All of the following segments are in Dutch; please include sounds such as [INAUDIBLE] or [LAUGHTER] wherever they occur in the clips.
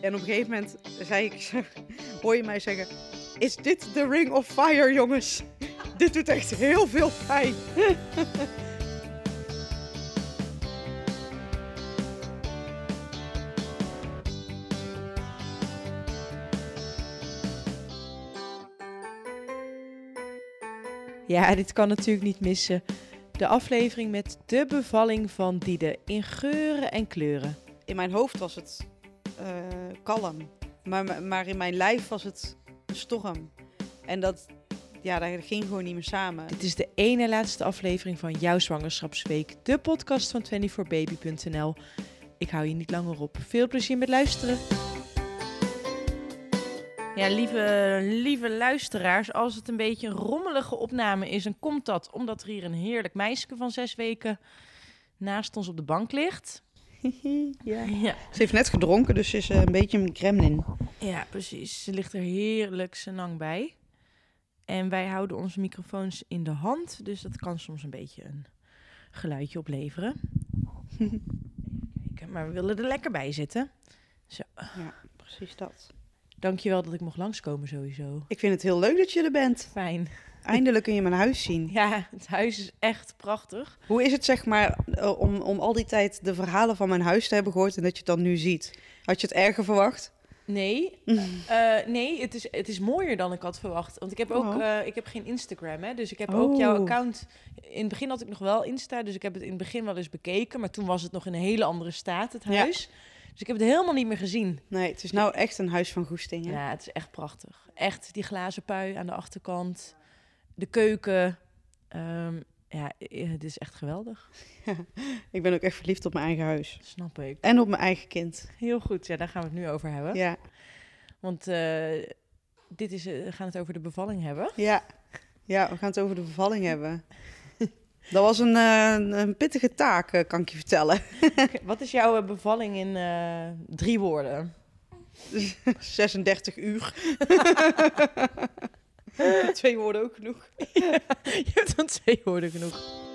En op een gegeven moment zei ik, [LAUGHS] hoor je mij zeggen... Is dit de Ring of Fire, jongens? [LAUGHS] dit doet echt heel veel pijn. [LAUGHS] Ja, dit kan natuurlijk niet missen. De aflevering met de bevalling van Diede in geuren en kleuren. In mijn hoofd was het kalm. Maar, maar in mijn lijf was het een storm. En dat, ja, dat ging gewoon niet meer samen. Dit is de ene laatste aflevering van jouw zwangerschapsweek, de podcast van 24baby.nl. Ik hou je niet langer op. Veel plezier met luisteren. Ja, lieve, lieve luisteraars, als het een beetje een rommelige opname is, dan komt dat omdat er hier een heerlijk meisje van zes weken naast ons op de bank ligt. [LAUGHS] ja. ja. Ze heeft net gedronken, dus ze is eh, een beetje een gremlin. Ja, precies. Ze ligt er heerlijk senang bij. En wij houden onze microfoons in de hand, dus dat kan soms een beetje een geluidje opleveren. [LAUGHS] Even kijken, maar we willen er lekker bij zitten. Zo. Ja, precies dat. Dankjewel dat ik mocht langskomen sowieso. Ik vind het heel leuk dat je er bent. Fijn. Eindelijk kun je mijn huis zien. Ja, het huis is echt prachtig. Hoe is het zeg maar eh, om, om al die tijd de verhalen van mijn huis te hebben gehoord en dat je het dan nu ziet? Had je het erger verwacht? Nee, uh, nee het, is, het is mooier dan ik had verwacht. Want ik heb ook Oh. uh, ik heb geen Instagram, hè? dus ik heb Oh. ook jouw account. In het begin had ik nog wel Insta, dus ik heb het in het begin wel eens bekeken. Maar toen was het nog in een hele andere staat, het Ja. huis. Dus ik heb het helemaal niet meer gezien. Nee, het is nou echt een huis van goestingen. Ja, het is echt prachtig. Echt die glazen pui aan de achterkant, de keuken. Ehm, ja, het is echt geweldig. [LAUGHS] Ik ben ook echt verliefd op mijn eigen huis. Snap ik. En op mijn eigen kind. Heel goed, ja, daar gaan we het nu over hebben. Ja, Want eh, dit is, eh, we gaan het over de bevalling hebben. ja. ja, we gaan het over de bevalling hebben. [LAUGHS] Dat was een, eh, een pittige taak, kan ik je vertellen. [LAUGHS] Wat is jouw bevalling in drie woorden? 36 uur. [LAUGHS] Twee woorden ook genoeg. [LAUGHS] Je hebt dan twee woorden genoeg.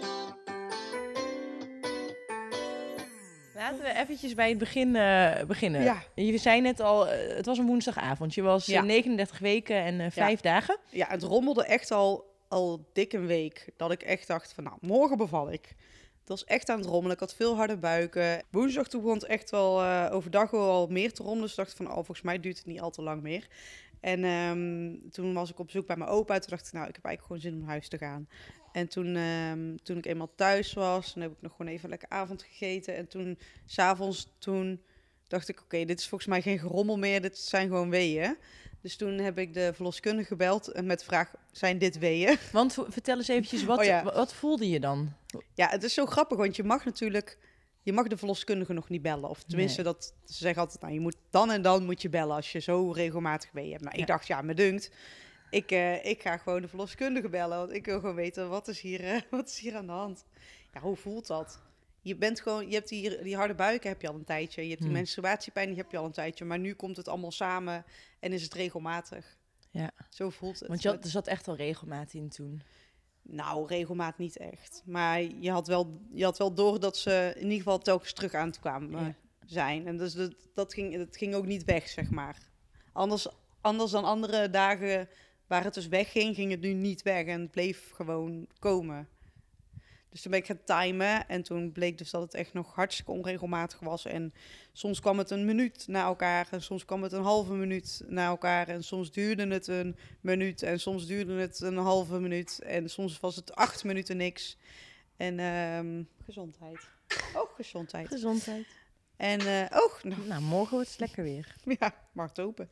Laten we eventjes bij het begin eh, beginnen. Ja. Je zei net al, eh, het was een woensdagavond. Je was eh, Ja. 39 weken en eh, vijf dagen. Ja, het rommelde echt al, al dik een week. Dat ik echt dacht van, nou, morgen beval ik. Het was echt aan het rommelen. Ik had veel harde buiken. Woensdag toen begon het echt wel eh, overdag al meer te rommelen. Dus ik dacht van, oh, volgens mij duurt het niet al te lang meer. En ehm, toen was ik op bezoek bij mijn opa. Toen dacht ik, nou, ik heb eigenlijk gewoon zin om naar huis te gaan. En toen, ehm, toen ik eenmaal thuis was, dan heb ik nog gewoon even lekker avond gegeten. En toen, s'avonds, toen dacht ik, oké, dit is volgens mij geen gerommel meer. Dit zijn gewoon weeën. Dus toen heb ik de verloskundige gebeld en met de vraag, zijn dit weeën? Want vertel eens eventjes, [LAUGHS] wat, Oh ja. wat voelde je dan? Ja, het is zo grappig, want je mag natuurlijk... Je mag de verloskundige nog niet bellen. Of tenminste, Nee. dat, ze zeggen altijd, nou, je moet dan en dan moet je bellen als je zo regelmatig weeën hebt. Nou, Ja. ik dacht, ja, me dunkt. Ik, eh, ik ga gewoon de verloskundige bellen, want ik wil gewoon weten, wat is hier, eh, [LAUGHS] wat is hier aan de hand? Ja, hoe voelt dat? Je bent gewoon, je hebt die, die harde buiken heb je al een tijdje. Je hebt die Hmm. menstruatiepijn, die heb je al een tijdje. Maar nu komt het allemaal samen en is het regelmatig. Ja, Zo voelt het. want je had, er zat echt al regelmaat in toen. Nou, regelmaat niet echt. Maar je had wel, je had wel door dat ze in ieder geval telkens terug aan het kwamen Ja. zijn. En dus dat, dat, ging, dat ging ook niet weg, zeg maar. Anders, anders dan andere dagen waar het dus wegging, ging het nu niet weg. En het bleef gewoon komen. Dus toen ben ik gaan timen. En toen bleek dus dat het echt nog hartstikke onregelmatig was. En soms kwam het een minuut na elkaar. En soms kwam het een halve minuut na elkaar. En soms duurde het een minuut. En soms duurde het een halve minuut. En soms was het acht minuten niks. En ehm, gezondheid. [LAUGHS] Oh, gezondheid. Gezondheid. En eh, oh, nou, Nou, morgen wordt het lekker weer. [LAUGHS] ja, markt open.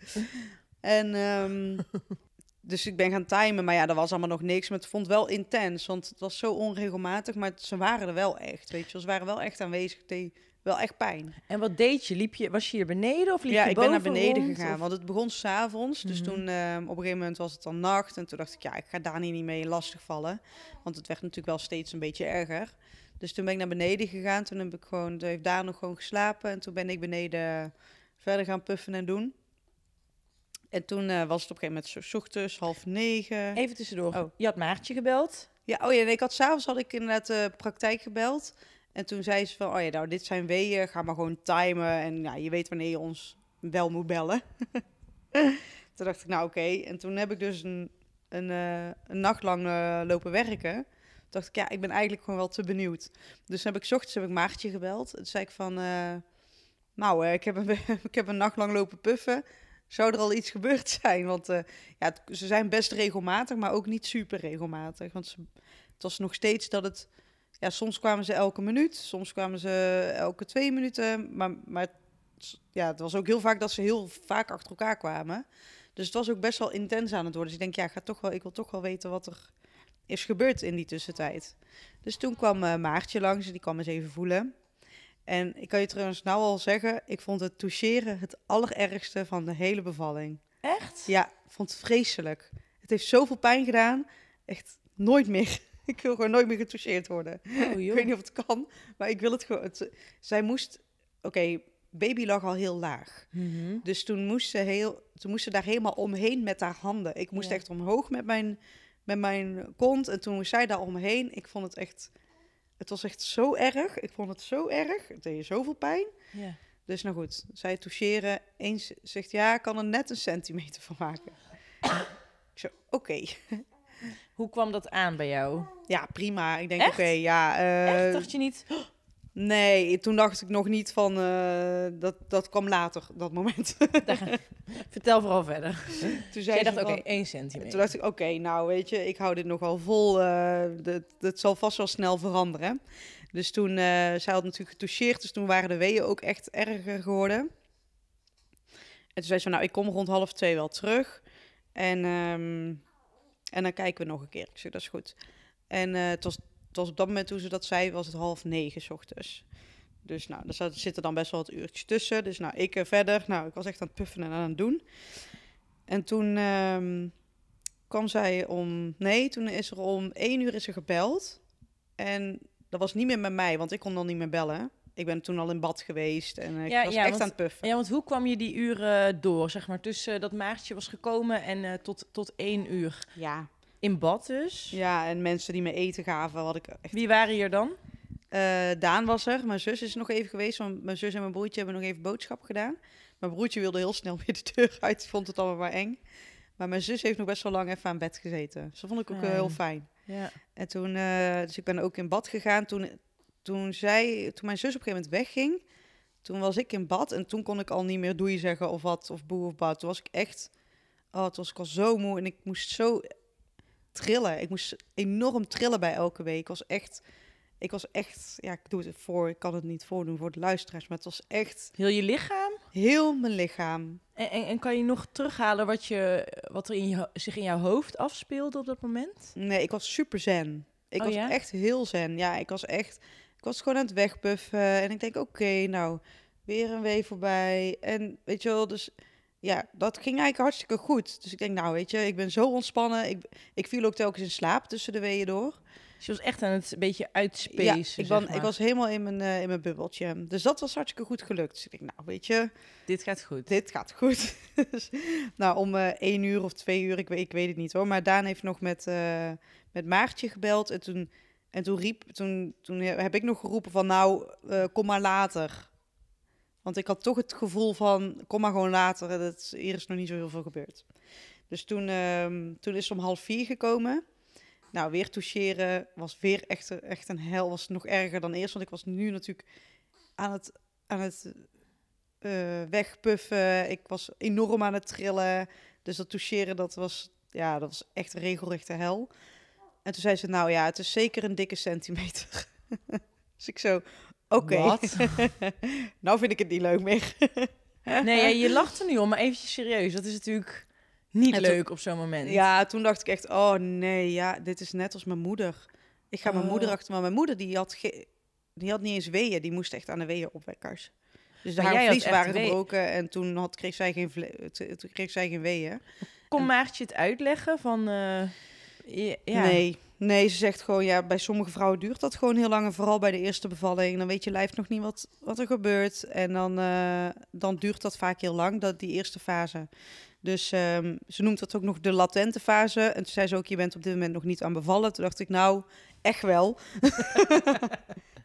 En ehm, [LAUGHS] dus ik ben gaan timen, maar ja, er was allemaal nog niks. Maar het vond wel intens, want het was zo onregelmatig. Maar ze waren er wel echt, weet je. Ze waren wel echt aanwezig. Het deed wel echt pijn. En wat deed je? Liep je? Was je hier beneden of liep ja, je ik ben naar boven beneden rond, gegaan, of- want het begon s'avonds. Dus Mhm. toen ehm, op een gegeven moment was het dan nacht. En toen dacht ik, ja, ik ga daar niet mee lastigvallen. Want het werd natuurlijk wel steeds een beetje erger. Dus toen ben ik naar beneden gegaan. Toen heb ik gewoon, toen heeft daar nog gewoon geslapen. En toen ben ik beneden verder gaan puffen en doen. En toen eh, was het op een gegeven moment 's ochtends, half negen. Even tussendoor. Oh. Je had Maartje gebeld. Ja, oh ja, nee, ik had s'avonds had ik inderdaad de praktijk gebeld. En toen zei ze van, oh ja, nou, dit zijn weeën, ga maar gewoon timen. En ja, je weet wanneer je ons wel moet bellen. [LAUGHS] toen dacht ik, nou oké. En toen heb ik dus een, een, eh, een nacht lang eh, lopen werken. Toen dacht ik, ja, ik ben eigenlijk gewoon wel te benieuwd. Dus heb ik 's ochtends heb ik Maartje gebeld. Toen zei ik van, eh, nou, eh, ik, heb een, [LAUGHS] ik heb een nacht lang lopen puffen. Zou er al iets gebeurd [LAUGHS] zijn? Want eh, ja, ze zijn best regelmatig, maar ook niet super regelmatig. Want het was nog steeds dat het... Ja, soms kwamen ze elke minuut, soms kwamen ze elke twee minuten. Maar, maar ja, het was ook heel vaak dat ze heel vaak achter elkaar kwamen. Dus het was ook best wel intens aan het worden. Dus ik denk, ja, ga toch wel, ik wil toch wel weten wat er is gebeurd in die tussentijd. Dus toen kwam eh, Maartje langs en die kwam eens even voelen. En ik kan je trouwens nou al zeggen, ik vond het toucheren het allerergste van de hele bevalling. Echt? Ja, ik vond het vreselijk. Het heeft zoveel pijn gedaan. Echt nooit meer. [LAUGHS] Ik wil gewoon nooit meer getoucheerd worden. Oh, [LAUGHS] Ik weet niet of het kan, maar ik wil het gewoon. Het, zij moest, oké, baby lag al heel laag. Mhm. Dus toen moest ze, heel, toen moest ze daar helemaal omheen met haar handen. Ik moest Ja. echt omhoog met mijn, met mijn kont. En toen moest zij daar omheen. Ik vond het echt, het was echt zo erg. Ik vond het zo erg. Het deed zoveel pijn. Ja. Dus nou goed, zij toucheren. Eens zegt ja, ik kan er net een centimeter van maken. ik zo, oké. Hoe kwam dat aan bij jou? Ja, prima. Ik denk, oké, ja. eh, Echt? Dacht je niet? Nee, toen dacht ik nog niet van, eh, dat, dat kwam later, dat moment. [LAUGHS] Vertel vooral verder. toen Jij zei dacht, ze oké, 1 centimeter. Toen dacht ik, oké, nou weet je, ik hou dit nog wel vol. eh dat, dat zal vast wel snel veranderen. Dus toen, eh zij had natuurlijk getoucheerd, dus toen waren de weeën ook echt erger geworden. En toen zei ze nou, ik kom rond half twee wel terug. En, ehm, en dan kijken we nog een keer. Ik zeg, dat is goed. En eh, het, was, het was op dat moment toen ze dat zei, was het half negen ochtends. Dus nou, er zat- zitten dan best wel wat uurtjes tussen. Dus nou, ik eh, verder. Nou, ik was echt aan het puffen en aan het doen. En toen ehm, kwam zij om... Nee, toen is er om één uur is er gebeld. En dat was niet meer met mij, want ik kon dan niet meer bellen. Ik ben toen al in bad geweest en eh, ik Ja, was ja, echt want- aan het puffen. Ja, want hoe kwam je die uren door, zeg maar, tussen dat Maartje was gekomen en eh, tot, tot één uur? Ja. In bad dus? ja, en mensen die me eten gaven, had ik echt... Wie waren hier dan? Eh, Daan was er, mijn zus is nog even geweest, want mijn zus en mijn broertje hebben nog even boodschap gedaan. Mijn broertje wilde heel snel [LAUGHS] weer de deur uit, vond het allemaal maar eng. Maar mijn zus heeft nog best wel lang even aan bed gezeten. Dus dat vond ik ook eh, heel Fijn. fijn. Ja. En toen, eh, dus ik ben ook in bad gegaan. Toen, toen, zij, toen mijn zus op een gegeven moment wegging, toen was ik in bad. En toen kon ik al niet meer doei zeggen of wat, of boe of bad. Toen was ik echt, oh, toen was ik al zo moe en ik moest zo trillen. Ik moest enorm trillen bij elke week. Ik was echt, ik was echt, ja, ik doe het voor, ik kan het niet voordoen voor de luisteraars, maar het was echt Heel je lichaam? heel mijn lichaam. En, en, en kan je nog terughalen wat, je, wat er in je, zich in jouw hoofd afspeelde op dat moment? Nee, ik was super zen. Ik Oh was ja? echt heel zen. Ja, ik was echt... Ik was gewoon aan het wegpuffen. En ik denk, oké, nou, weer een wee voorbij. En weet je wel, dus... Ja, dat ging eigenlijk hartstikke goed. Dus ik denk, nou, weet je, ik ben zo ontspannen. Ik, ik viel ook telkens in slaap tussen de weeën door. Dus je was echt aan het een beetje uitspacen, ja, ik, maar. ik was helemaal in mijn, eh, in mijn bubbeltje. Dus dat was hartstikke goed gelukt. Dus ik denk, nou, weet je, Dit gaat goed. dit gaat goed. [LAUGHS] dus, nou, om eh één uur of twee uur, ik weet, ik weet het niet hoor. Maar Daan heeft nog met, eh, met Maartje gebeld. En toen, en toen riep, toen, toen heb ik nog geroepen van nou, kom maar later. Want ik had toch het gevoel van, kom maar gewoon later. Dat, hier is nog niet zo heel veel gebeurd. Dus toen, ehm, toen is ze om half vier gekomen. Nou, weer toucheren was weer echt, echt een hel. Was nog erger dan eerst, want ik was nu natuurlijk aan het, aan het eh, wegpuffen. Ik was enorm aan het trillen. Dus dat toucheren, dat was, ja, dat was echt regelrechte hel. En toen zei ze, nou ja, het is zeker een dikke centimeter. [LAUGHS] dus ik zo, oké. [LAUGHS] Nou vind ik het niet leuk meer. [LAUGHS] Nee, ja, je lacht er nu om, maar eventjes serieus. Dat is natuurlijk niet En toen- leuk op zo'n moment. Ja, toen dacht ik echt, oh nee, ja, dit is net als mijn moeder. Ik ga mijn Oh. moeder achter, maar mijn moeder die had, ge- die had niet eens weeën. Die moest echt aan de weeën opwekkers. Dus de haar vlies waren gebroken en toen had, kreeg, zij geen toen kreeg zij geen weeën. Kon Maartje het uitleggen van... eh, ja. Nee, nee, ze zegt gewoon, ja, bij sommige vrouwen duurt dat gewoon heel lang. En vooral bij de eerste bevalling. Dan weet je lijf nog niet wat, wat er gebeurt. En dan, eh, dan duurt dat vaak heel lang, dat, die eerste fase. Dus ehm, ze noemt dat ook nog de latente fase. En toen zei ze ook, je bent op dit moment nog niet aan bevallen. Toen dacht ik, nou, echt wel. [LAUGHS]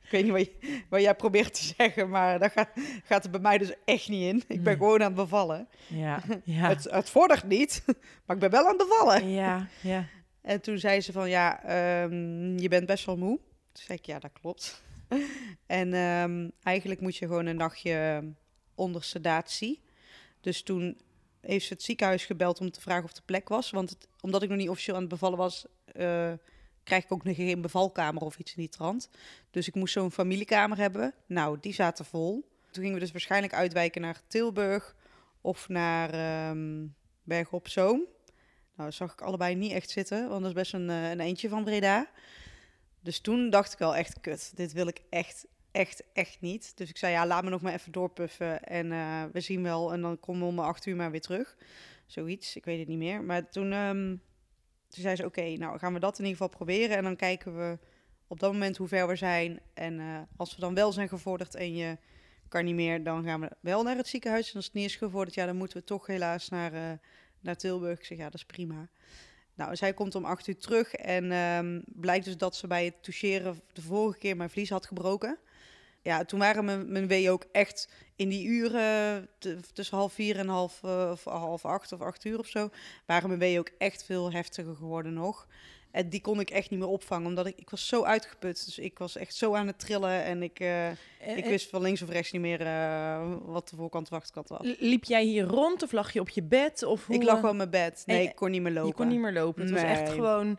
Ik weet niet wat, je- wat jij probeert te zeggen, maar daar gaat, gaat het bij mij dus echt niet in. Ik ben Nee. gewoon aan het bevallen. Ja, [LAUGHS] ja. Het, het vordert niet, [LAUGHS] maar ik ben wel aan het bevallen. Ja, ja. En toen zei ze van, ja, ehm, je bent best wel moe. Toen zei ik, ja, dat klopt. [LAUGHS] en ehm, eigenlijk moet je gewoon een nachtje onder sedatie. Dus toen heeft ze het ziekenhuis gebeld om te vragen of de plek was. Want omdat ik nog niet officieel aan het bevallen was, eh, krijg ik ook nog geen bevalkamer of iets in die trant. Dus ik moest zo'n familiekamer hebben. Nou, die zaten vol. Toen gingen we dus waarschijnlijk uitwijken naar Tilburg of naar ehm Berg op Zoom. Nou, dat zag ik allebei niet echt zitten, want dat is best een, eh, een eentje van Breda. Dus toen dacht ik wel echt, kut, dit wil ik echt, echt, echt niet. Dus ik zei, ja, laat me nog maar even doorpuffen en eh, we zien wel. En dan komen we om acht uur maar weer terug. Zoiets, ik weet het niet meer. Maar toen, ehm, toen zei ze, oké, nou gaan we dat in ieder geval proberen. En dan kijken we op dat moment hoe ver we zijn. En eh, als we dan wel zijn gevorderd en je kan niet meer, dan gaan we wel naar het ziekenhuis. En als het niet is gevorderd, ja, dan moeten we toch helaas naar, naar Tilburg. Zeg, ja, dat is prima. Nou, zij komt om acht uur terug en ehm, blijkt dus dat ze bij het toucheren de vorige keer mijn vlies had gebroken. Ja, toen waren mijn, mijn ook echt in die uren, tussen half vier en half, eh, half acht of acht uur of zo, waren mijn weeën ook echt veel heftiger geworden nog. En die kon ik echt niet meer opvangen, omdat ik, ik was zo uitgeput. Dus ik was echt zo aan het trillen en ik, eh, ik wist van links of rechts niet meer eh, wat de voorkant achterkant was. Liep jij hier rond of lag je op je bed? Of hoe, Ik lag eh, wel in mijn bed. Nee, en- ik kon niet meer lopen. Je kon niet meer lopen. Het was echt gewoon...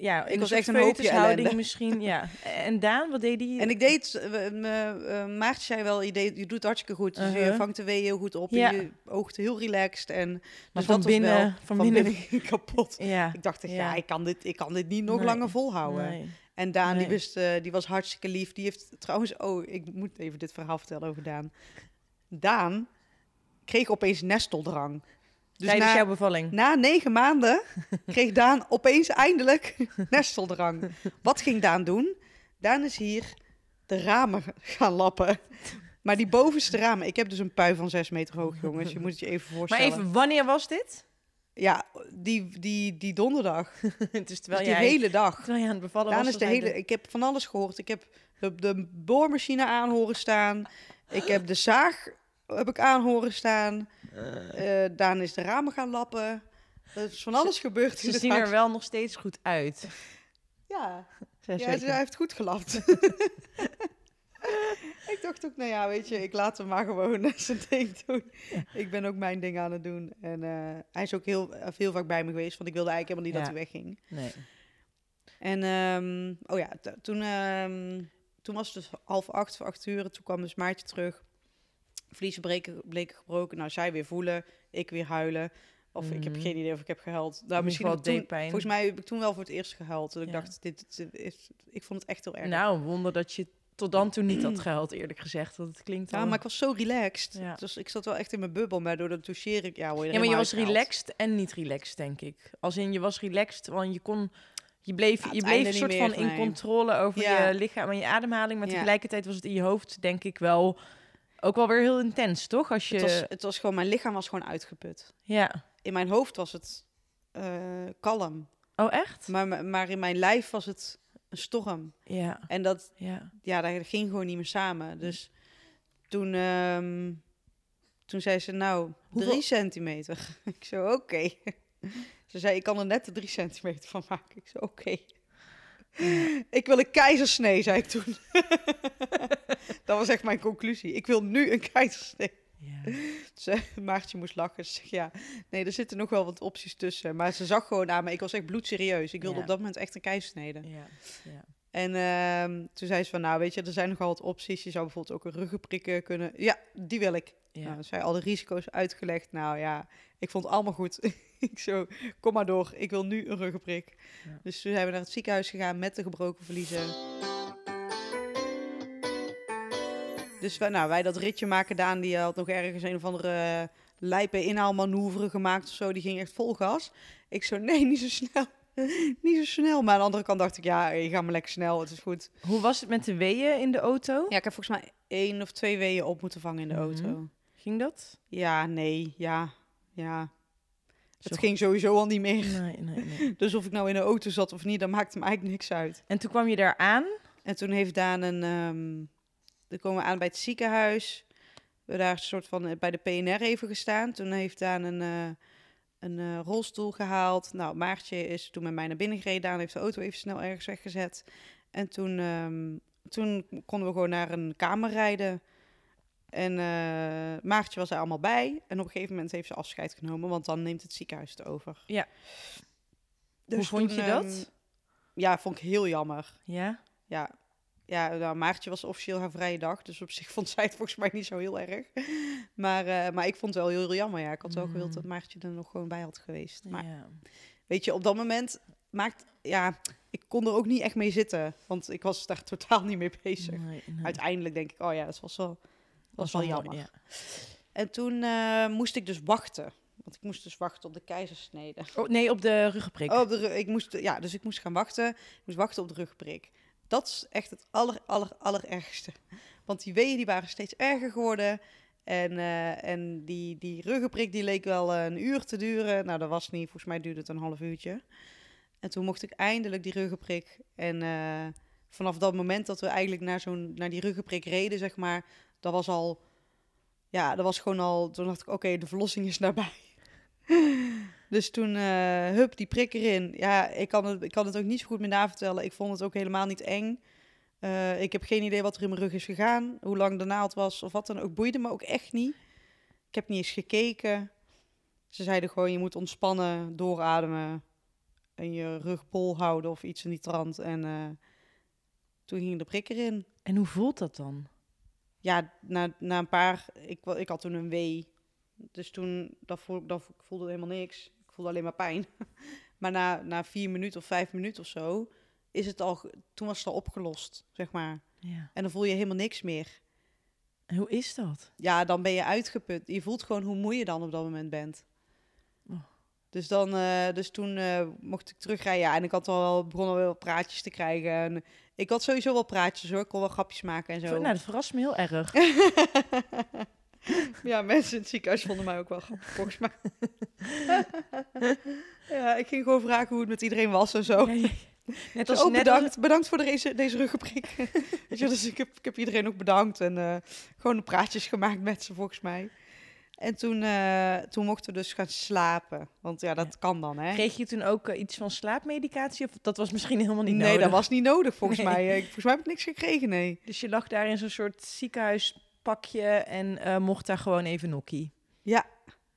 Ja, in was echt een hoopje ellende. misschien. Ja. En Daan, wat deed hij? En ik deed, eh, eh, eh, Maartje zei wel, je, deed, je doet hartstikke goed. Dus je Uh-huh. vangt de weeën heel goed op. Ja. En je oogt heel relaxed. En, Maar dus van dat was binnen, wel van van binnen- binnen [LAUGHS] kapot. [LAUGHS] Ja. Ik dacht, echt, Ja. ik kan dit, ik kan dit niet nog Nee. langer volhouden. Nee. En Daan, die, wist, die was hartstikke lief. Die heeft trouwens, oh, ik moet even dit verhaal vertellen over Daan. Daan kreeg opeens nesteldrang. Dus Tijdens na, jouw bevalling. na negen maanden [LAUGHS] kreeg Daan opeens eindelijk [LAUGHS] nesteldrang. Wat ging Daan doen? Daan is hier de ramen gaan lappen. Maar die bovenste ramen, ik heb dus een pui van zes meter hoog, jongens. Je moet het je even [LAUGHS] Maar voorstellen. even, wanneer was dit? Ja, die, die, die donderdag. dus terwijl, dus die jij, hele dag. terwijl aan het bevallen Daan was. is de hele, ik heb van alles gehoord. Ik heb de, de boormachine aan horen staan. Ik heb de zaag heb ik aan horen staan. Eh Daan is de ramen gaan lappen. Er is van alles gebeurd. Ze het zien er wel nog steeds goed uit. Ja, ja ze, hij heeft goed gelapt. [LAUGHS] ik dacht ook, nou ja, weet je, ik laat hem maar gewoon [LAUGHS] zijn ding doen. Ik ben ook mijn ding aan het doen. En eh, hij is ook heel, heel vaak bij me geweest, want ik wilde eigenlijk helemaal niet Ja. dat hij wegging. Nee. En, ehm, oh ja, toen, ehm, toen was het dus half acht acht uur. Toen kwam dus Maartje terug. Vliezen breken, bleken gebroken. Nou, zij weer voelen, ik weer huilen. Of ik heb Mhm. geen idee of ik heb gehuild. Nou, misschien ik toen, deepijn. Volgens mij heb ik toen wel voor het eerst gehuild. En ik Ja. dacht, dit, dit is, ik vond het echt heel erg. Nou, wonder dat je tot dan toe niet had [CLEARS THROAT] gehuild, eerlijk gezegd. Want het klinkt ja, wel- maar ik was zo relaxed. Ja. Dus ik zat wel echt in mijn bubbel. Maar door de touchering, ja, word je er Ja, maar je was relaxed en niet relaxed, denk ik. Als in, je was relaxed, want je kon... Je bleef, Ja, je bleef een soort van in nee. controle over Ja. je lichaam en je ademhaling. Maar Ja. tegelijkertijd was het in je hoofd, denk ik, wel... Ook wel weer heel intens, toch? Als je... Het was, het was gewoon, mijn lichaam was gewoon uitgeput. Ja. In mijn hoofd was het eh, kalm. Oh, echt? Maar, maar in mijn lijf was het een storm. Ja. En dat, Ja. ja, dat ging gewoon niet meer samen. Dus toen, ehm, toen zei ze, nou, Hoeveel- drie centimeter. [LAUGHS] ik zo, oké. [LAUGHS] Ze zei, ik kan er net de drie centimeter van maken. Ik zo, oké. [LAUGHS] Ik wil een keizersnee, zei ik toen. Dat was echt mijn conclusie. Ik wil nu een keizersnee. ja. [LAUGHS] Ze, Maartje moest lachen. Ze zegt, ja, nee, er zitten nog wel wat opties tussen. Maar ze zag gewoon aan me, ik was echt bloedserieus. Ik wilde Ja. op dat moment echt een keizersnede. Ja. ja. En ehm, toen zei ze van, nou weet je, er zijn nogal wat opties. Je zou bijvoorbeeld ook een ruggenprik kunnen. Ja, die wil ik. ja. Nou, zij al de risico's uitgelegd. Nou ja, ik vond het allemaal goed. [LAUGHS] ik zo, kom maar door. Ik wil nu een ruggenprik. Dus toen zijn we naar het ziekenhuis gegaan met de gebroken verliezen. Dus wij, nou, wij dat ritje maken, Daan, die had nog ergens een of andere eh, lijpe inhaalmanoeuvre gemaakt of zo. Die ging echt vol gas. Ik zo, nee, niet zo snel. [LAUGHS] niet zo snel. Maar aan de andere kant dacht ik, ja, je gaat maar lekker snel. Het is goed. Hoe was het met de weeën in de auto? Ja, ik heb volgens mij één of twee weeën op moeten vangen in de Mhm. auto. Ging dat? Ja, nee, ja, ja. Het ging sowieso al niet meer. Nee, nee, nee. [LAUGHS] Dus of ik nou in de auto zat of niet, dat maakte me eigenlijk niks uit. En toen kwam je daar aan. En toen heeft Daan een... ehm dan komen we aan bij het ziekenhuis. We daar een soort van eh, bij de PNR even gestaan. Toen heeft Daan een, eh, een eh, rolstoel gehaald. Nou, Maartje is toen met mij naar binnen gereden. Daan heeft de auto even snel ergens weggezet. En toen, ehm, toen konden we gewoon naar een kamer rijden. En Maartje was er allemaal bij. En op een gegeven moment heeft ze afscheid genomen, want dan neemt het ziekenhuis het over. Ja. Dus Hoe vond toen, je dat? ehm, ja, vond ik heel jammer. Ja? Ja, ja nou, Maartje was officieel haar vrije dag. Dus op zich [LAUGHS] vond zij het volgens mij niet zo heel erg. Maar, eh, maar ik vond het wel heel, heel jammer. Ja, ik had wel gewild Mm. dat Maartje er nog gewoon bij had geweest. Maar ja. weet je, op dat moment maakt... Ja, ik kon er ook niet echt mee zitten. Want ik was daar [LAUGHS] totaal niet mee bezig. Nee, nee. Uiteindelijk denk ik, oh ja, dat was wel, was wel jammer. ja. En toen eh, moest ik dus wachten. Want ik moest dus wachten op de keizersnede. Oh, nee, op de ruggenprik. Oh, op de, ru- ik moest, ja, dus ik moest gaan wachten. Ik moest wachten op de rugprik. Dat is echt het aller, aller, allerergste. Want die weeën die waren steeds erger geworden. En, eh, en die, die ruggenprik die leek wel eh, een uur te duren. Nou, dat was niet. Volgens mij duurde het een half uurtje. En toen mocht ik eindelijk die ruggenprik. En eh, vanaf dat moment dat we eigenlijk naar, zo'n, naar die ruggenprik reden, zeg maar, dat was al... Ja, dat was gewoon al... Toen dacht ik, oké, de verlossing is nabij. [LAUGHS] Dus toen, eh, hup, die prik erin. Ja, ik kan, het, ik kan het ook niet zo goed meer navertellen. Ik vond het ook helemaal niet eng. Eh, ik heb geen idee wat er in mijn rug is gegaan. Hoe lang de naald was of wat dan ook. Boeide me ook echt niet. Ik heb niet eens gekeken. Ze zeiden gewoon, je moet ontspannen, doorademen. En je rug bol houden of iets in die trant. En eh, toen ging de prik erin. En hoe voelt dat dan? Ja, na, na een paar... Ik, ik had toen een wee. Dus toen dat voel, dat ik voelde helemaal niks. Voelde alleen maar pijn. [LAUGHS] maar na, na vier minuten of vijf minuten of zo... Is het al, toen was het al opgelost, zeg maar. Ja. En dan voel je helemaal niks meer. En hoe is dat? Ja, dan ben je uitgeput. Je voelt gewoon hoe moe je dan op dat moment bent. Oh. Dus, dan, eh, dus toen eh, mocht ik terugrijden. Ja, en ik had al wel, begon al wel praatjes te krijgen. En ik had sowieso wel praatjes hoor. Ik kon wel grapjes maken en zo. Nou, dat verrast me heel erg. [LAUGHS] ja, mensen in het ziekenhuis vonden mij ook wel grappig, volgens mij. [LAUGHS] ja, ik ging gewoon vragen hoe het met iedereen was en zo. Ja, ja. Net als net bedankt, bedankt voor deze, deze ruggenprik. [LAUGHS] Weet je, dus ik heb, ik heb iedereen ook bedankt en eh, gewoon praatjes gemaakt met ze volgens mij. En toen, eh, toen mochten we dus gaan slapen. Want ja, dat Ja. kan dan, hè? Kreeg je toen ook eh, iets van slaapmedicatie? Of dat was misschien helemaal niet nee, nodig? dat was niet nodig volgens Nee. mij. Volgens mij heb ik niks gekregen, nee. Dus je lag daar in zo'n soort ziekenhuispakje en eh, mocht daar gewoon even nokkie. Ja.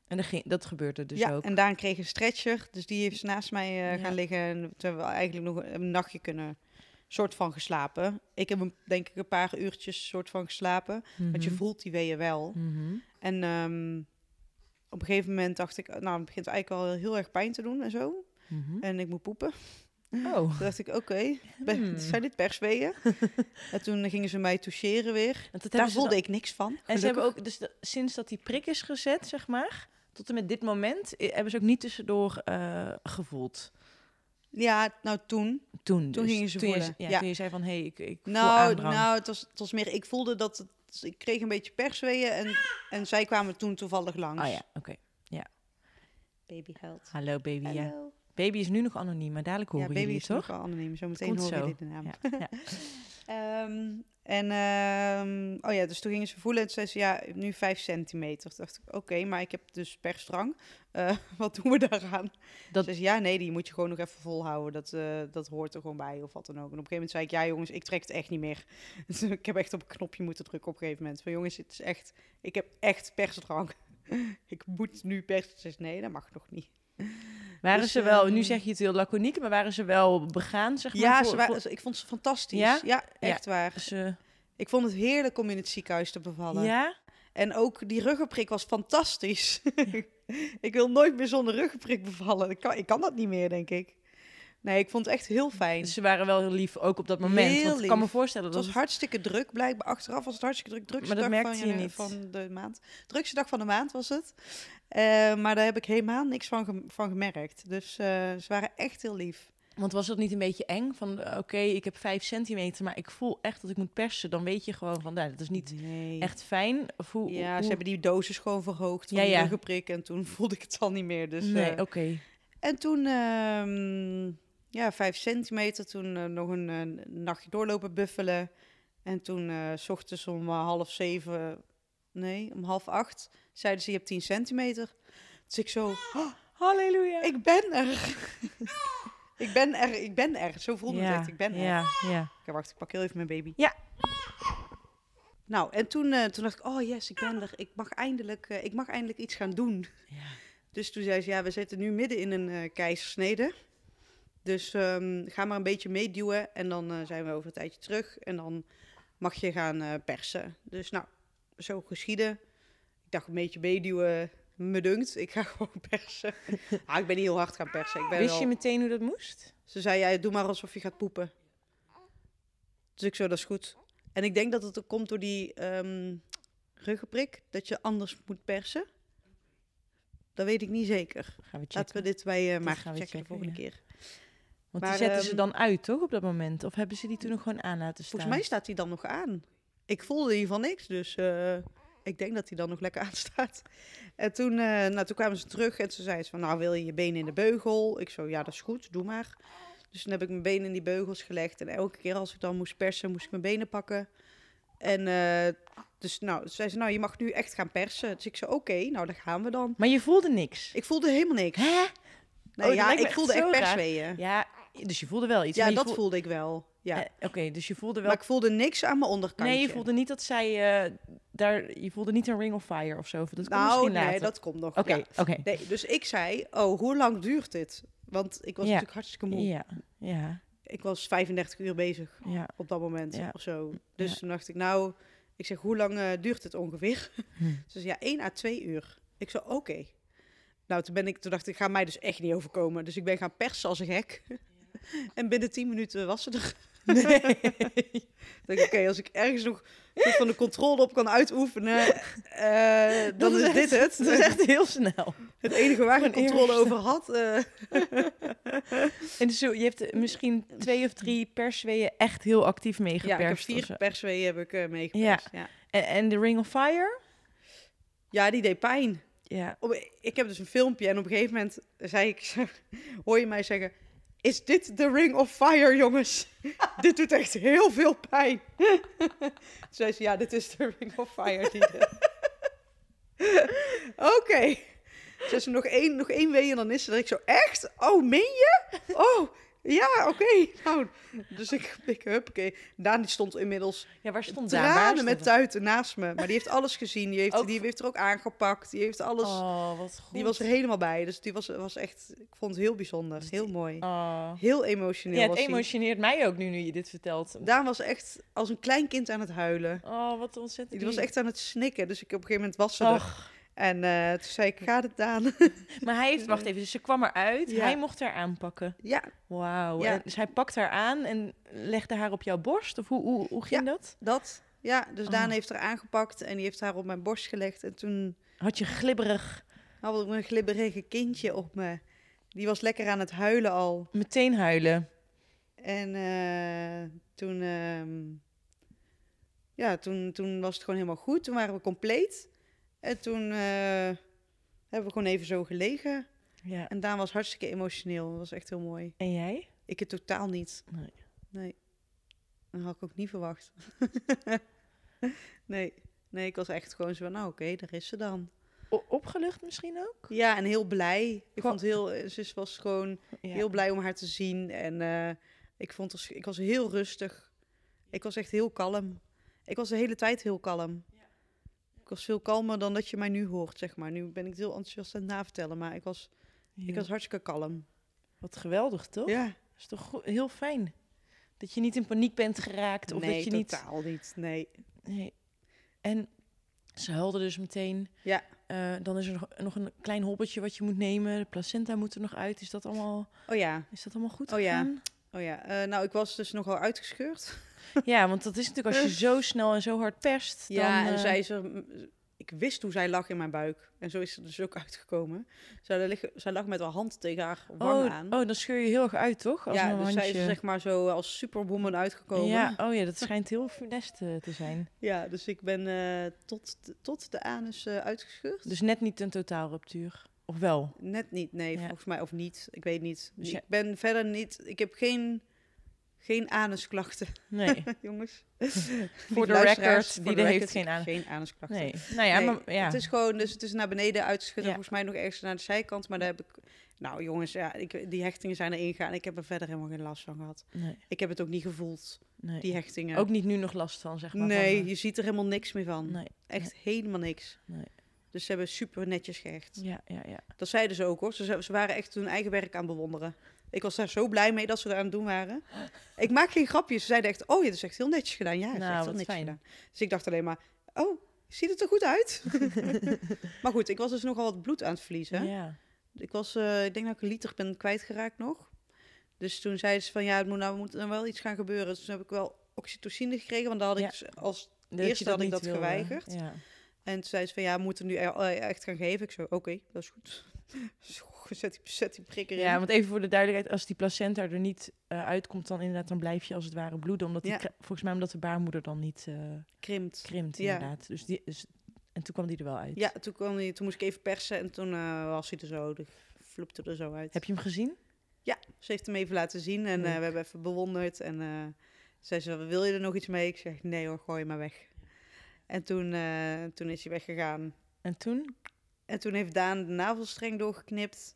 En dat, ging, dat gebeurde dus ja, ook. en Daan kreeg een stretcher. Dus die heeft naast mij eh, gaan liggen. En toen hebben we eigenlijk nog een nachtje kunnen soort van geslapen. Ik heb een, denk ik een paar uurtjes soort van geslapen. Want je Mhm. voelt die weeën wel. Mhm. En ehm, op een gegeven moment dacht ik, nou, het begint eigenlijk al heel erg pijn te doen en zo. Mhm. En ik moet poepen. Oh. Toen dacht ik, oké, be- Hmm. zijn dit persweeën? [LAUGHS] en toen gingen ze mij toucheren weer. Daar voelde dan- ik niks van. En ze hebben ook, dus de- sinds dat die prik is gezet, zeg maar, tot en met dit moment, i- hebben ze ook niet tussendoor eh, gevoeld. Ja, nou toen. Toen, Toen dus. gingen ze toen je, voelen, ja, ja. toen je zei van, hé, hey, ik, ik voel Nou, nou het, was, het was meer, ik voelde dat het, ik kreeg een beetje persweeën en, en zij kwamen toen toevallig langs. Oh ja, oké. Baby huilt. Hallo baby, ja. Baby is nu nog anoniem, maar dadelijk Ja, horen baby jullie is nog toch? wel anoniem. Zometeen horen jullie de naam. Ja, ja. [LAUGHS] Ehm, en, ehm, oh ja, dus toen gingen ze voelen en zei ze, ja, nu vijf centimeter. Toen dacht ik, oké, maar ik heb dus persdrang. Eh, [LAUGHS] wat doen we daaraan? Dat-. Ze zei, ja, nee, die moet je gewoon nog even volhouden. Dat, eh, dat hoort er gewoon bij of wat dan ook. En op een gegeven moment zei ik, ja jongens, ik trek het echt niet meer. [LAUGHS] Dus ik heb echt op een knopje moeten drukken op een gegeven moment. Van jongens, het is echt, ik heb echt persdrang. ik moet nu pers. Ze zei, nee, dat mag nog niet. [LAUGHS] Waren Dus, ze wel, nu ehm, zeg je het heel laconiek, maar waren ze wel begaan, zeg maar? Ja, voor- ze ik vond ze fantastisch. Ja? Ja, echt waar. ze- Ik vond het heerlijk om in het ziekenhuis te bevallen. ja? En ook die ruggenprik was fantastisch. [LAUGHS] ik wil nooit meer zonder ruggenprik bevallen. Ik kan, ik kan dat niet meer, denk ik. Nee, ik vond het echt heel fijn. Dus ze waren wel heel lief, ook op dat moment. Heel want ik kan me voorstellen Het dat was het- hartstikke druk, blijkbaar. Achteraf was het hartstikke druk. Drukste Maar dat dag merkte van, je niet. van de maand. Drukste dag van de maand was het. Eh, maar daar heb ik helemaal niks van, van gemerkt. Dus eh, ze waren echt heel lief. Want was dat niet een beetje eng? Van, eh, oké, ik heb vijf centimeter, maar ik voel echt dat ik moet persen. Dan weet je gewoon van, nou, dat is niet Nee. echt fijn. Of hoe, Ja, hoe- ze hebben die dosis gewoon verhoogd van Ja, ja. En toen [LAUGHS] voelde ik het al niet meer. Dus, Nee, oké. En toen, ehm, ja, vijf centimeter. Toen eh, nog een eh, nachtje doorlopen buffelen. En toen eh, s ochtends om half zeven, nee, om half acht, zeiden ze je hebt 10 centimeter. Dus ik zo, "Oh, Halleluja. ik ben er. [LAUGHS] ik ben er, ik ben er. Zo voelde het ja, echt, ik ben er. Ja, ja. Wacht, ik pak heel even mijn baby. Ja. Nou, en toen, toen dacht ik, oh yes, ik ben er. Ik mag eindelijk, ik mag eindelijk iets gaan doen. ja. Dus toen zei ze, ja, we zitten nu midden in een keizersnede. Dus ehm, ga maar een beetje meeduwen en dan eh, zijn we over een tijdje terug. En dan mag je gaan eh, persen. Dus nou, zo geschieden. Ik dacht een beetje meeduwen, me dunkt. Ik ga [LAUGHS] gewoon persen. [LAUGHS] ah, ik ben niet heel hard gaan persen. Ik ben Wist wel- je meteen hoe dat moest? Ze zei, ja, doe maar alsof je gaat poepen. Dus ik zo, dat is goed. En ik denk dat het ook komt door die ehm ruggenprik, dat je anders moet persen. Dat weet ik niet zeker. Gaan we checken. Laten we dit bij uh, Dit Maarten gaan checken, de volgende ja. keer. Want maar, die zetten ze ehm, dan uit, toch, op dat moment? Of hebben ze die toen nog gewoon aan laten staan? Volgens mij staat hij dan nog aan. Ik voelde hiervan niks, dus eh, ik denk dat hij dan nog lekker [LAUGHS] aanstaat. En toen, eh, nou, toen kwamen ze terug en toen zei ze van, nou wil je je benen in de beugel? Ik zo, ja dat is goed, doe maar. Dus toen heb ik mijn benen in die beugels gelegd. En elke keer als ik dan moest persen, moest ik mijn benen pakken. En eh, dus nou, zei ze, nou je mag nu echt gaan persen. Dus ik zo, oké, nou daar gaan we dan. Maar je voelde niks? Ik voelde helemaal niks. Hè? Nee, dat ja, ik voelde echt persweeën. Ja, dus je voelde wel iets. Ja, dat voel- voelde ik wel. Ja. Eh, Oké, dus je voelde wel... maar ik voelde niks aan mijn onderkantje. Nee, je voelde niet dat zij eh, daar... Je voelde niet een ring of fire of zo. Dat komt nou, misschien nee, later. dat komt nog. Oké, ja. oké. Nee, dus ik zei, oh, hoe lang duurt dit? Want ik was Ja. natuurlijk hartstikke moe. Ja, ja, Ik was 35 uur bezig ja. op dat moment Ja. of zo. Dus toen dacht ik, nou, ik zeg, hoe lang eh, duurt het ongeveer? Hm. [LAUGHS] Ze zei, ja, 1 à 2 uur. Ik zei, oké. Nou, toen, ben ik, toen dacht ik, ga mij dus echt niet overkomen. Dus ik ben gaan persen als een gek. [LAUGHS] en binnen 10 minuten was ze er. [LAUGHS] Nee. [LAUGHS] Oké, als ik ergens nog van de controle op kan uitoefenen, eh, dan is, is dit het. Dat is echt heel snel. Het enige waar ik controle over had. eh, En dus zo, je hebt misschien twee of drie persweeën echt heel actief ja, meegeperst. ik heb of vier persweeën heb ik eh meegeperst. Ja. Ja. En, en de Ring of Fire? die deed pijn. Ja. Op- ik heb dus een filmpje en op een gegeven moment zei ik, hoor je mij zeggen, is dit de Ring of Fire, jongens? [LAUGHS] dit doet echt heel veel pijn. [LAUGHS] Zei ze, ja, dit is de Ring of Fire. Die [LAUGHS] Oké. Zei ze, nog één, nog één wee en dan is ze er. Ik zo, echt? Oh, meen je? Oh, ja, oké. Nou, dus ik, ik huppakee. Daan die stond inmiddels Ja, waar stond daar? Waar tranen stond met het? tuiten naast me. Maar die heeft alles gezien. Die heeft, die heeft er ook aangepakt. Die heeft alles... Oh, wat goed. Die was er helemaal bij. Dus die was, was echt, ik vond het heel bijzonder. Dus Heel mooi. Oh. Heel emotioneel Ja, het emotioneert mij ook nu, nu je dit vertelt. Daan was echt als een klein kind aan het huilen. Oh, wat ontzettend Die was echt aan het snikken. Dus ik op een gegeven moment was ze er. En eh, toen zei ik, gaat het Daan? [LAUGHS] maar hij heeft, wacht even, dus ze kwam eruit. Ja. Hij mocht haar aanpakken. ja, Wauw. Ja. En Dus hij pakt haar aan en legde haar op jouw borst? Of hoe, hoe, hoe ging dat? dat. Ja, dus Daan Oh. heeft haar aangepakt en die heeft haar op mijn borst gelegd. En toen Had je glibberig had ik een glibberige kindje op me. Die was lekker aan het huilen al. meteen huilen? En eh, toen, ehm, ja, toen, toen was het gewoon helemaal goed. Toen waren we compleet. En toen eh, hebben we gewoon even zo gelegen. Ja. En Daan was hartstikke emotioneel. Dat was echt heel mooi. En jij? Ik het totaal niet. Nee. Nee. Dat had ik ook niet verwacht. [LAUGHS] nee. Nee, ik was echt gewoon zo van, nou oké, daar is ze dan. O- opgelucht misschien ook? Ja, en heel blij. Ik vond heel, eh, ze was gewoon Ja. heel blij om haar te zien. En eh, ik, vond ik was heel rustig. Ik was echt heel kalm. Ik was de hele tijd heel kalm. Ik was veel kalmer dan dat je mij nu hoort, zeg maar. Nu ben ik het heel enthousiast aan het navertellen, maar ik was, ik was hartstikke kalm. Wat geweldig, toch? Ja, Dat is toch heel fijn? Dat je niet in paniek bent geraakt. Of nee, dat je niet... totaal niet. Nee. Nee. En ze huilde dus meteen. Ja. Eh, dan is er nog, nog een klein hobbeltje wat je moet nemen. De placenta moet er nog uit. Is dat allemaal, Oh ja, is dat allemaal goed Oh ja. oh ja. Eh, nou, ik was dus nogal uitgescheurd. Ja, want dat is natuurlijk als je [LAUGHS] zo snel en zo hard perst. Ja, dan, en zij is er, ik wist hoe zij lag in mijn buik. En zo is ze er dus ook uitgekomen. Zij, lag, zij lag met haar hand tegen haar wang oh, aan. oh, dan scheur je heel erg uit, toch? Als ja, een dus zij handje... is zeg maar zo als superwoman uitgekomen. Ja, [LAUGHS] oh ja, dat schijnt heel funest eh, te zijn. Ja, dus ik ben eh, tot, de- tot de anus eh, uitgescheurd. Dus net niet een totaalruptuur. Of wel? Net niet, nee, Ja. volgens mij. Of niet, ik weet niet. Dus ik ben verder niet... Ik heb geen, geen anusklachten, Nee. [LAUGHS] jongens. Voor de record, die de heeft geen aan. Geen anusklachten. Nee. Nou ja, Nee, maar ja. Het is gewoon, dus het is naar beneden uitgeschud. en Ja. Volgens mij nog ergens naar de zijkant. Maar daar heb ik... Nou jongens, ja, ik, die hechtingen zijn erin gegaan. Ik heb er verder helemaal geen last van gehad. Nee, Ik heb het ook niet gevoeld, nee. die hechtingen. Ook niet nu nog last van, zeg maar. nee, van, eh, je ziet er helemaal niks meer van. nee. Echt helemaal niks. Nee. Dus ze hebben super netjes gehecht. Ja, ja, ja. Dat zeiden ze ook hoor. Ze, ze waren echt hun eigen werk aan bewonderen. Ik was daar zo blij mee dat ze daar aan het doen waren. Ik maak geen grapjes. Ze zeiden echt, oh, je hebt het echt heel netjes gedaan. Ja, het is Nou, echt heel wat netjes fijn. gedaan. Dus ik dacht alleen maar, oh, ziet het er goed uit? [LAUGHS] maar goed, ik was dus nogal wat bloed aan het verliezen. Ja. Ik was, eh, ik denk dat ik een liter ben kwijtgeraakt nog. Dus toen zeiden ze van, ja, het moet nou moet er wel iets gaan gebeuren. Dus toen heb ik wel oxytocine gekregen, want daar had ik Ja. dus als Dat Eerst je had ik dat wilde. geweigerd. Ja. En toen zei ze van ja, we moeten nu e- eh, echt gaan geven. Ik zo, oké, dat is goed. [LAUGHS] Zet, die, zet die prik erin. ja, want even voor de duidelijkheid, als die placenta er niet eh, uitkomt, dan inderdaad, dan blijf je als het ware bloeden. Omdat die, Ja. volgens mij omdat de baarmoeder dan niet eh, Krimpt. krimpt, Ja. inderdaad. Dus die, dus, en toen kwam die er wel uit. Ja, toen, kwam die, toen moest ik even persen en toen eh, was hij er zo. De flupte er zo uit. Heb je hem gezien? Ze heeft hem even laten zien en we hebben even bewonderd. En zei ze, wil je er nog iets mee? Ik zeg, nee hoor, gooi maar weg. En toen, toen is hij weggegaan. En toen? En toen heeft Daan de navelstreng doorgeknipt.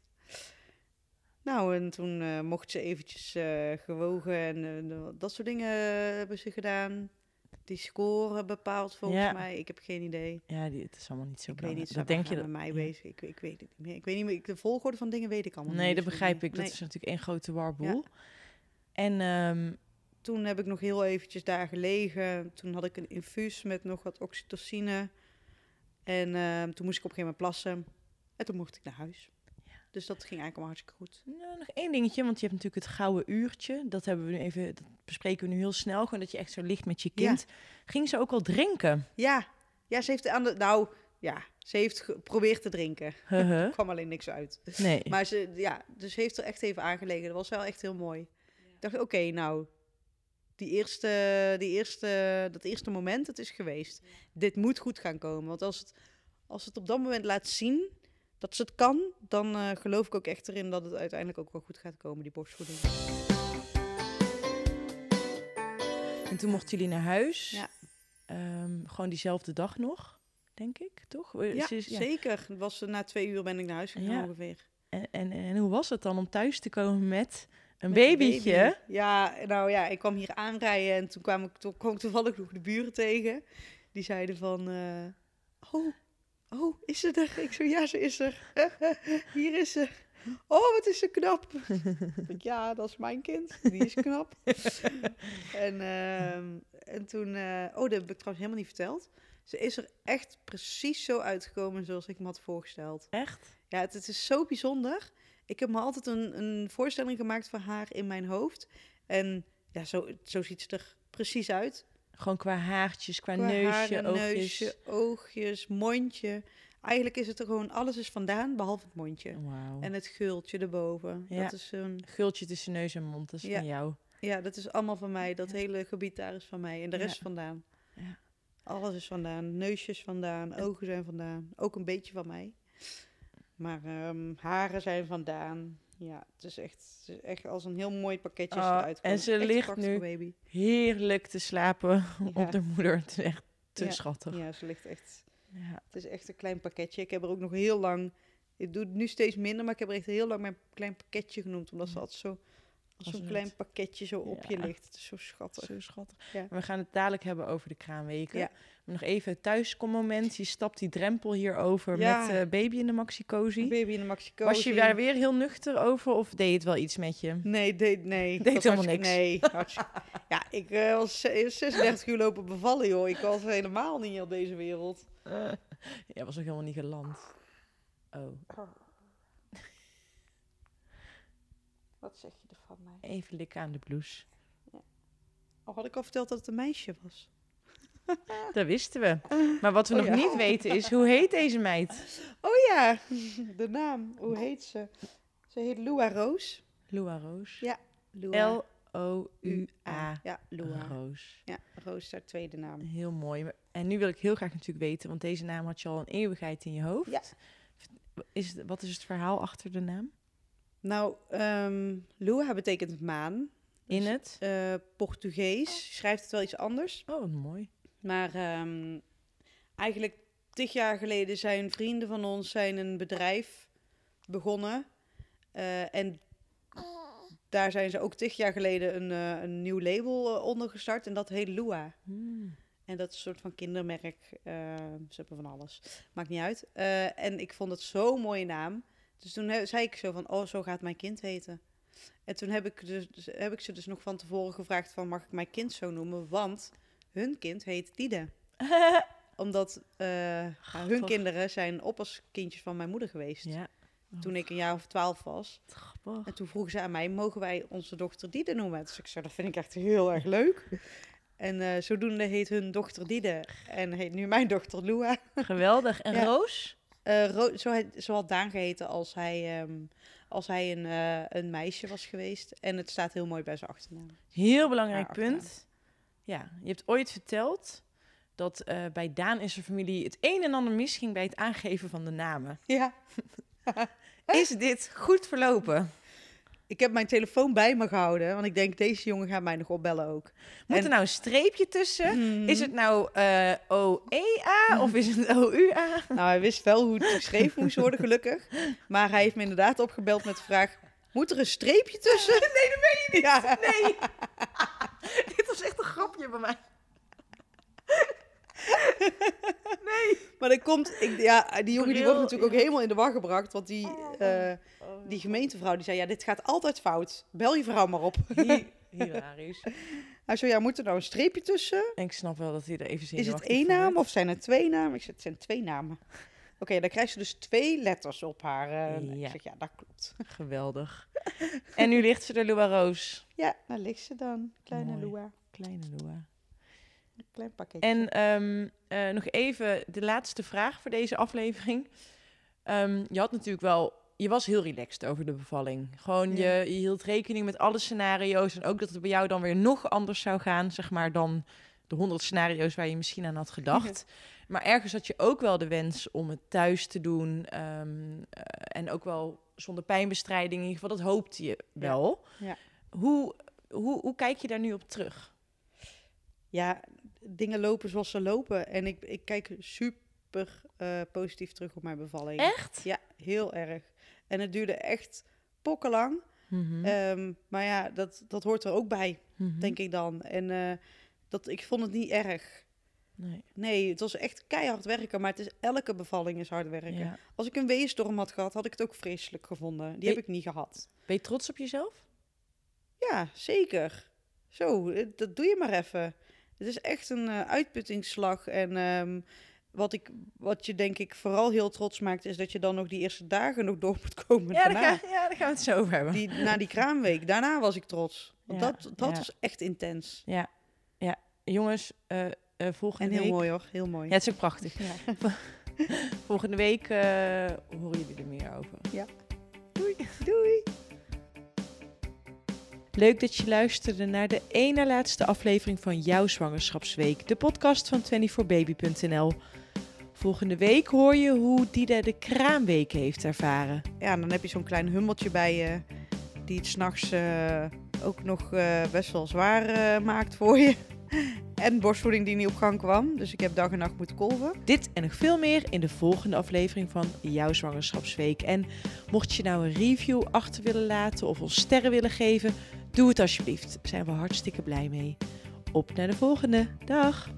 Nou, en toen eh, mocht ze eventjes eh, gewogen en eh, dat soort dingen hebben ze gedaan. Die score bepaald volgens Ja. mij. Ik heb geen idee. Ja, die, het is allemaal niet zo ik weet niet, dat denk je met mij ja. bezig. Ik, ik weet het niet meer. Ik weet niet meer. ik- De volgorde van dingen weet ik allemaal Nee, niet. dat begrijp ik. Dat Nee. is natuurlijk één grote warboel. En ehm, Toen heb ik nog heel eventjes daar gelegen. Toen had ik een infuus met nog wat oxytocine. En ehm, toen moest ik op een gegeven moment plassen. En toen mocht ik naar huis. Dus dat ging eigenlijk allemaal hartstikke goed. nou, nog één dingetje, want je hebt natuurlijk het gouden uurtje. Dat hebben we nu even, dat bespreken we nu heel snel. Gewoon dat je echt zo ligt met je Ja. kind. Ging ze ook al drinken? Ja, ja ze heeft aan de. Nou, ja, ze heeft geprobeerd te drinken. Huh? [LAUGHS] Er kwam alleen niks uit. Nee. Maar ze, ja, dus heeft er echt even aangelegen. Dat was wel echt heel mooi. Ik dacht, oké, nou, die eerste, die eerste, dat eerste moment, het is geweest. Dit moet goed gaan komen. Want als het, als het op dat moment laat zien dat ze het kan, dan eh, geloof ik ook echt erin dat het uiteindelijk ook wel goed gaat komen, die borstvoeding. En toen mochten jullie naar huis. Ja. Ehm, gewoon diezelfde dag nog, denk ik, toch? Ja, ze is- zeker. Was, eh, na twee uur ben ik naar huis gegaan Ja. ongeveer. En, en, en hoe was het dan om thuis te komen met een Met een babytje? baby. Ja, nou ja, ik kwam hier aanrijden en toen kwam ik, toen kwam ik toevallig nog de buren tegen. Die zeiden van, eh, oh, oh, is ze er? Ik zo, ja, ze is er. [LAUGHS] hier is ze. Oh, wat is ze knap. Ja, dat is mijn kind. Die is knap. [LAUGHS] en, ehm, en toen, eh, oh, dat heb ik trouwens helemaal niet verteld. Ze is er echt precies zo uitgekomen zoals ik me had voorgesteld. Echt? Ja, het, het is zo bijzonder. Ik heb me altijd een, een voorstelling gemaakt van haar in mijn hoofd. En ja, zo, zo ziet ze er precies uit. Gewoon qua haartjes, qua, Qua neusje, haren, oogjes. neusje, oogjes, mondje. Eigenlijk is het er gewoon, alles is vandaan, behalve het mondje. En het geultje erboven. Ja. Dat is een, Gultje tussen neus en mond, dat is Ja. van jou. ja, dat is allemaal van mij. Dat Ja. hele gebied daar is van mij. En de rest vandaan. Ja. Alles is vandaan. Neusjes vandaan, ogen zijn vandaan. Ook een beetje van mij. Maar ehm, haren zijn vandaan. Ja, het is echt, het is echt als een heel mooi pakketje Oh, eruit. en ze Echt ligt nu baby. Heerlijk te slapen [LAUGHS] Ja. op de moeder. Het is echt te Ja. schattig. Ja, ze ligt echt. Ja. Het is echt een klein pakketje. Ik heb er ook nog heel lang. Ik doe het nu steeds minder, maar ik heb er echt heel lang mijn klein pakketje genoemd. Omdat ze altijd zo. Als zo'n een klein het- pakketje zo op je ligt. Het is zo schattig. Zo schattig. Ja. We gaan het dadelijk hebben over de kraamweken. Ja. Maar nog even het thuiskommoment. Je stapt die drempel hier over met eh, baby in de maxi-cozy. Baby in de maxi Was je daar weer heel nuchter over of deed het wel iets met je? Nee, deed, nee. Deed helemaal niks. Nee. [LAUGHS] ja, ik eh, was ze- 36 uur lopen bevallen, joh. Ik was helemaal niet op deze wereld. [LAUGHS] Jij was ook helemaal niet geland. Oh, Wat zeg je ervan, mij? even likken aan de blouse. Oh, had ik al verteld dat het een meisje was? [LAUGHS] Dat wisten we. Maar wat we Oh nog ja. niet weten is, hoe heet deze meid? [LAUGHS] Oh ja, [LAUGHS] de naam. Hoe heet ze? Ze heet Lua Roos. Lua Roos. Ja, Lua. L-O-U-A Ja, Lua. Roos. Ja, Roos is haar tweede naam. Heel mooi. En nu wil ik heel graag natuurlijk weten, want deze naam had je al een eeuwigheid in je hoofd. Ja. Is, het- wat is het verhaal achter de naam? Nou, ehm Lua betekent maan. In Dus, het? eh, Portugees schrijft het wel iets anders. Oh, wat mooi. Maar ehm, eigenlijk tig jaar geleden zijn vrienden van ons zijn een bedrijf begonnen. Eh, en daar zijn ze ook tig jaar geleden een, eh, een nieuw label onder gestart. En dat heet Lua. Hmm. En dat is een soort van kindermerk. ze hebben van alles. Maakt niet uit. En ik vond het zo'n mooie naam. Dus toen he- zei ik zo van, oh, zo gaat mijn kind heten. En toen heb ik, dus, dus- heb ik ze dus nog van tevoren gevraagd van, mag ik mijn kind zo noemen? Want hun kind heet Diede. [LAUGHS] Omdat eh, hun kinderen zijn oppaskindjes van mijn moeder geweest. ja. Toen ik een jaar of twaalf was. Grappig. En toen vroegen ze aan mij, mogen wij onze dochter Diede noemen? Dus ik zei, dat vind ik echt heel erg leuk. En eh, zodoende heet hun dochter Diede. En heet nu mijn dochter Lua. Geweldig. En Ja. Roos? Eh, Ro- zo, had Daan geheten als hij, ehm, als hij een, eh, een meisje was geweest. En het staat heel mooi bij zijn achternaam. Heel belangrijk punt. Ja, je hebt ooit verteld dat eh, bij Daan in zijn familie het een en ander misging bij het aangeven van de namen. Ja. [LAUGHS] Is dit goed verlopen? Ik heb mijn telefoon bij me gehouden, want ik denk, deze jongen gaat mij nog opbellen ook. Moet En- er nou een streepje tussen? Mhm. Is het nou eh O-E-A of is het [LAUGHS] O-U-A? Nou, hij wist wel hoe het geschreven moest worden, gelukkig. Maar hij heeft me inderdaad opgebeld met de vraag... Moet er een streepje tussen? [LAUGHS] Nee, dat weet je niet. Ja. Nee. [LAUGHS] Dit was echt een grapje bij mij. [LAUGHS] Maar dat komt... Ik, ja, die jongen die wordt natuurlijk ook helemaal in de war gebracht. Want die, eh, die gemeentevrouw die zei... Ja, dit gaat altijd fout. Bel je vrouw maar op. Hi- Hilarisch. [LAUGHS] Hij zei, ja, moet er nou een streepje tussen? En ik snap wel dat hij er even Is zenuwachtig het één naam of zijn het twee namen? Ik zei, het zijn twee namen. [LAUGHS] Oké, dan krijgt ze dus twee letters op haar. eh, Ja. Ik zeg, ja, dat klopt. Geweldig. En nu ligt ze er, Lua Roos. Ja, daar ligt ze dan. Kleine Mooi. Lua. Kleine Lua. Een klein pakketje. En ehm, eh, nog even de laatste vraag voor deze aflevering. Ehm, je had natuurlijk wel, je was heel relaxed over de bevalling. Gewoon, Ja. je, je hield rekening met alle scenario's. En ook dat het bij jou dan weer nog anders zou gaan, zeg maar, dan de honderd scenario's waar je misschien aan had gedacht. Maar ergens had je ook wel de wens om het thuis te doen. ehm, eh, en ook wel zonder pijnbestrijding. In ieder geval, dat hoopte je wel. Ja. Hoe, hoe, hoe kijk je daar nu op terug? ja, dingen lopen zoals ze lopen. En ik, ik kijk super eh, positief terug op mijn bevalling. Echt? Ja, heel erg. En het duurde echt pokkenlang. Ehm, maar ja, dat, dat hoort er ook bij, Mhm. denk ik dan. En eh, dat, ik vond het niet erg. Nee. Nee, het was echt keihard werken, maar het is, elke bevalling is hard werken. Ja. Als ik een weeënstorm had gehad, had ik het ook vreselijk gevonden. Die heb ik niet gehad. Ben je trots op jezelf? Ja, zeker. Zo, eh, dat doe je maar even. Het is echt een eh, uitputtingsslag. En ehm, wat, ik, wat je denk ik vooral heel trots maakt, is dat je dan nog die eerste dagen nog door moet komen. Ja, daar, ga, ja, daar gaan we het zo over hebben. Die, na die kraamweek, daarna was ik trots. Want Ja, dat, dat ja. was echt intens. Ja, ja. Jongens, eh, eh, volgende En heel week... mooi hoor, heel mooi. Ja, het is ook prachtig. Ja. [LAUGHS] Volgende week horen jullie er meer over. Doei. Doei. Leuk dat je luisterde naar de ene laatste aflevering van jouw zwangerschapsweek. De podcast van 24baby.nl. Volgende week hoor je hoe Dida de kraamweek heeft ervaren. Ja, dan heb je zo'n klein hummeltje bij je, die het s'nachts eh ook nog eh, best wel zwaar eh, maakt voor je. [LAUGHS] En borstvoeding die niet op gang kwam. Dus ik heb dag en nacht moeten kolven. Dit en nog veel meer in de volgende aflevering van jouw zwangerschapsweek. En mocht je nou een review achter willen laten of ons sterren willen geven, doe het alsjeblieft. Daar zijn we hartstikke blij mee. Op naar de volgende. Dag!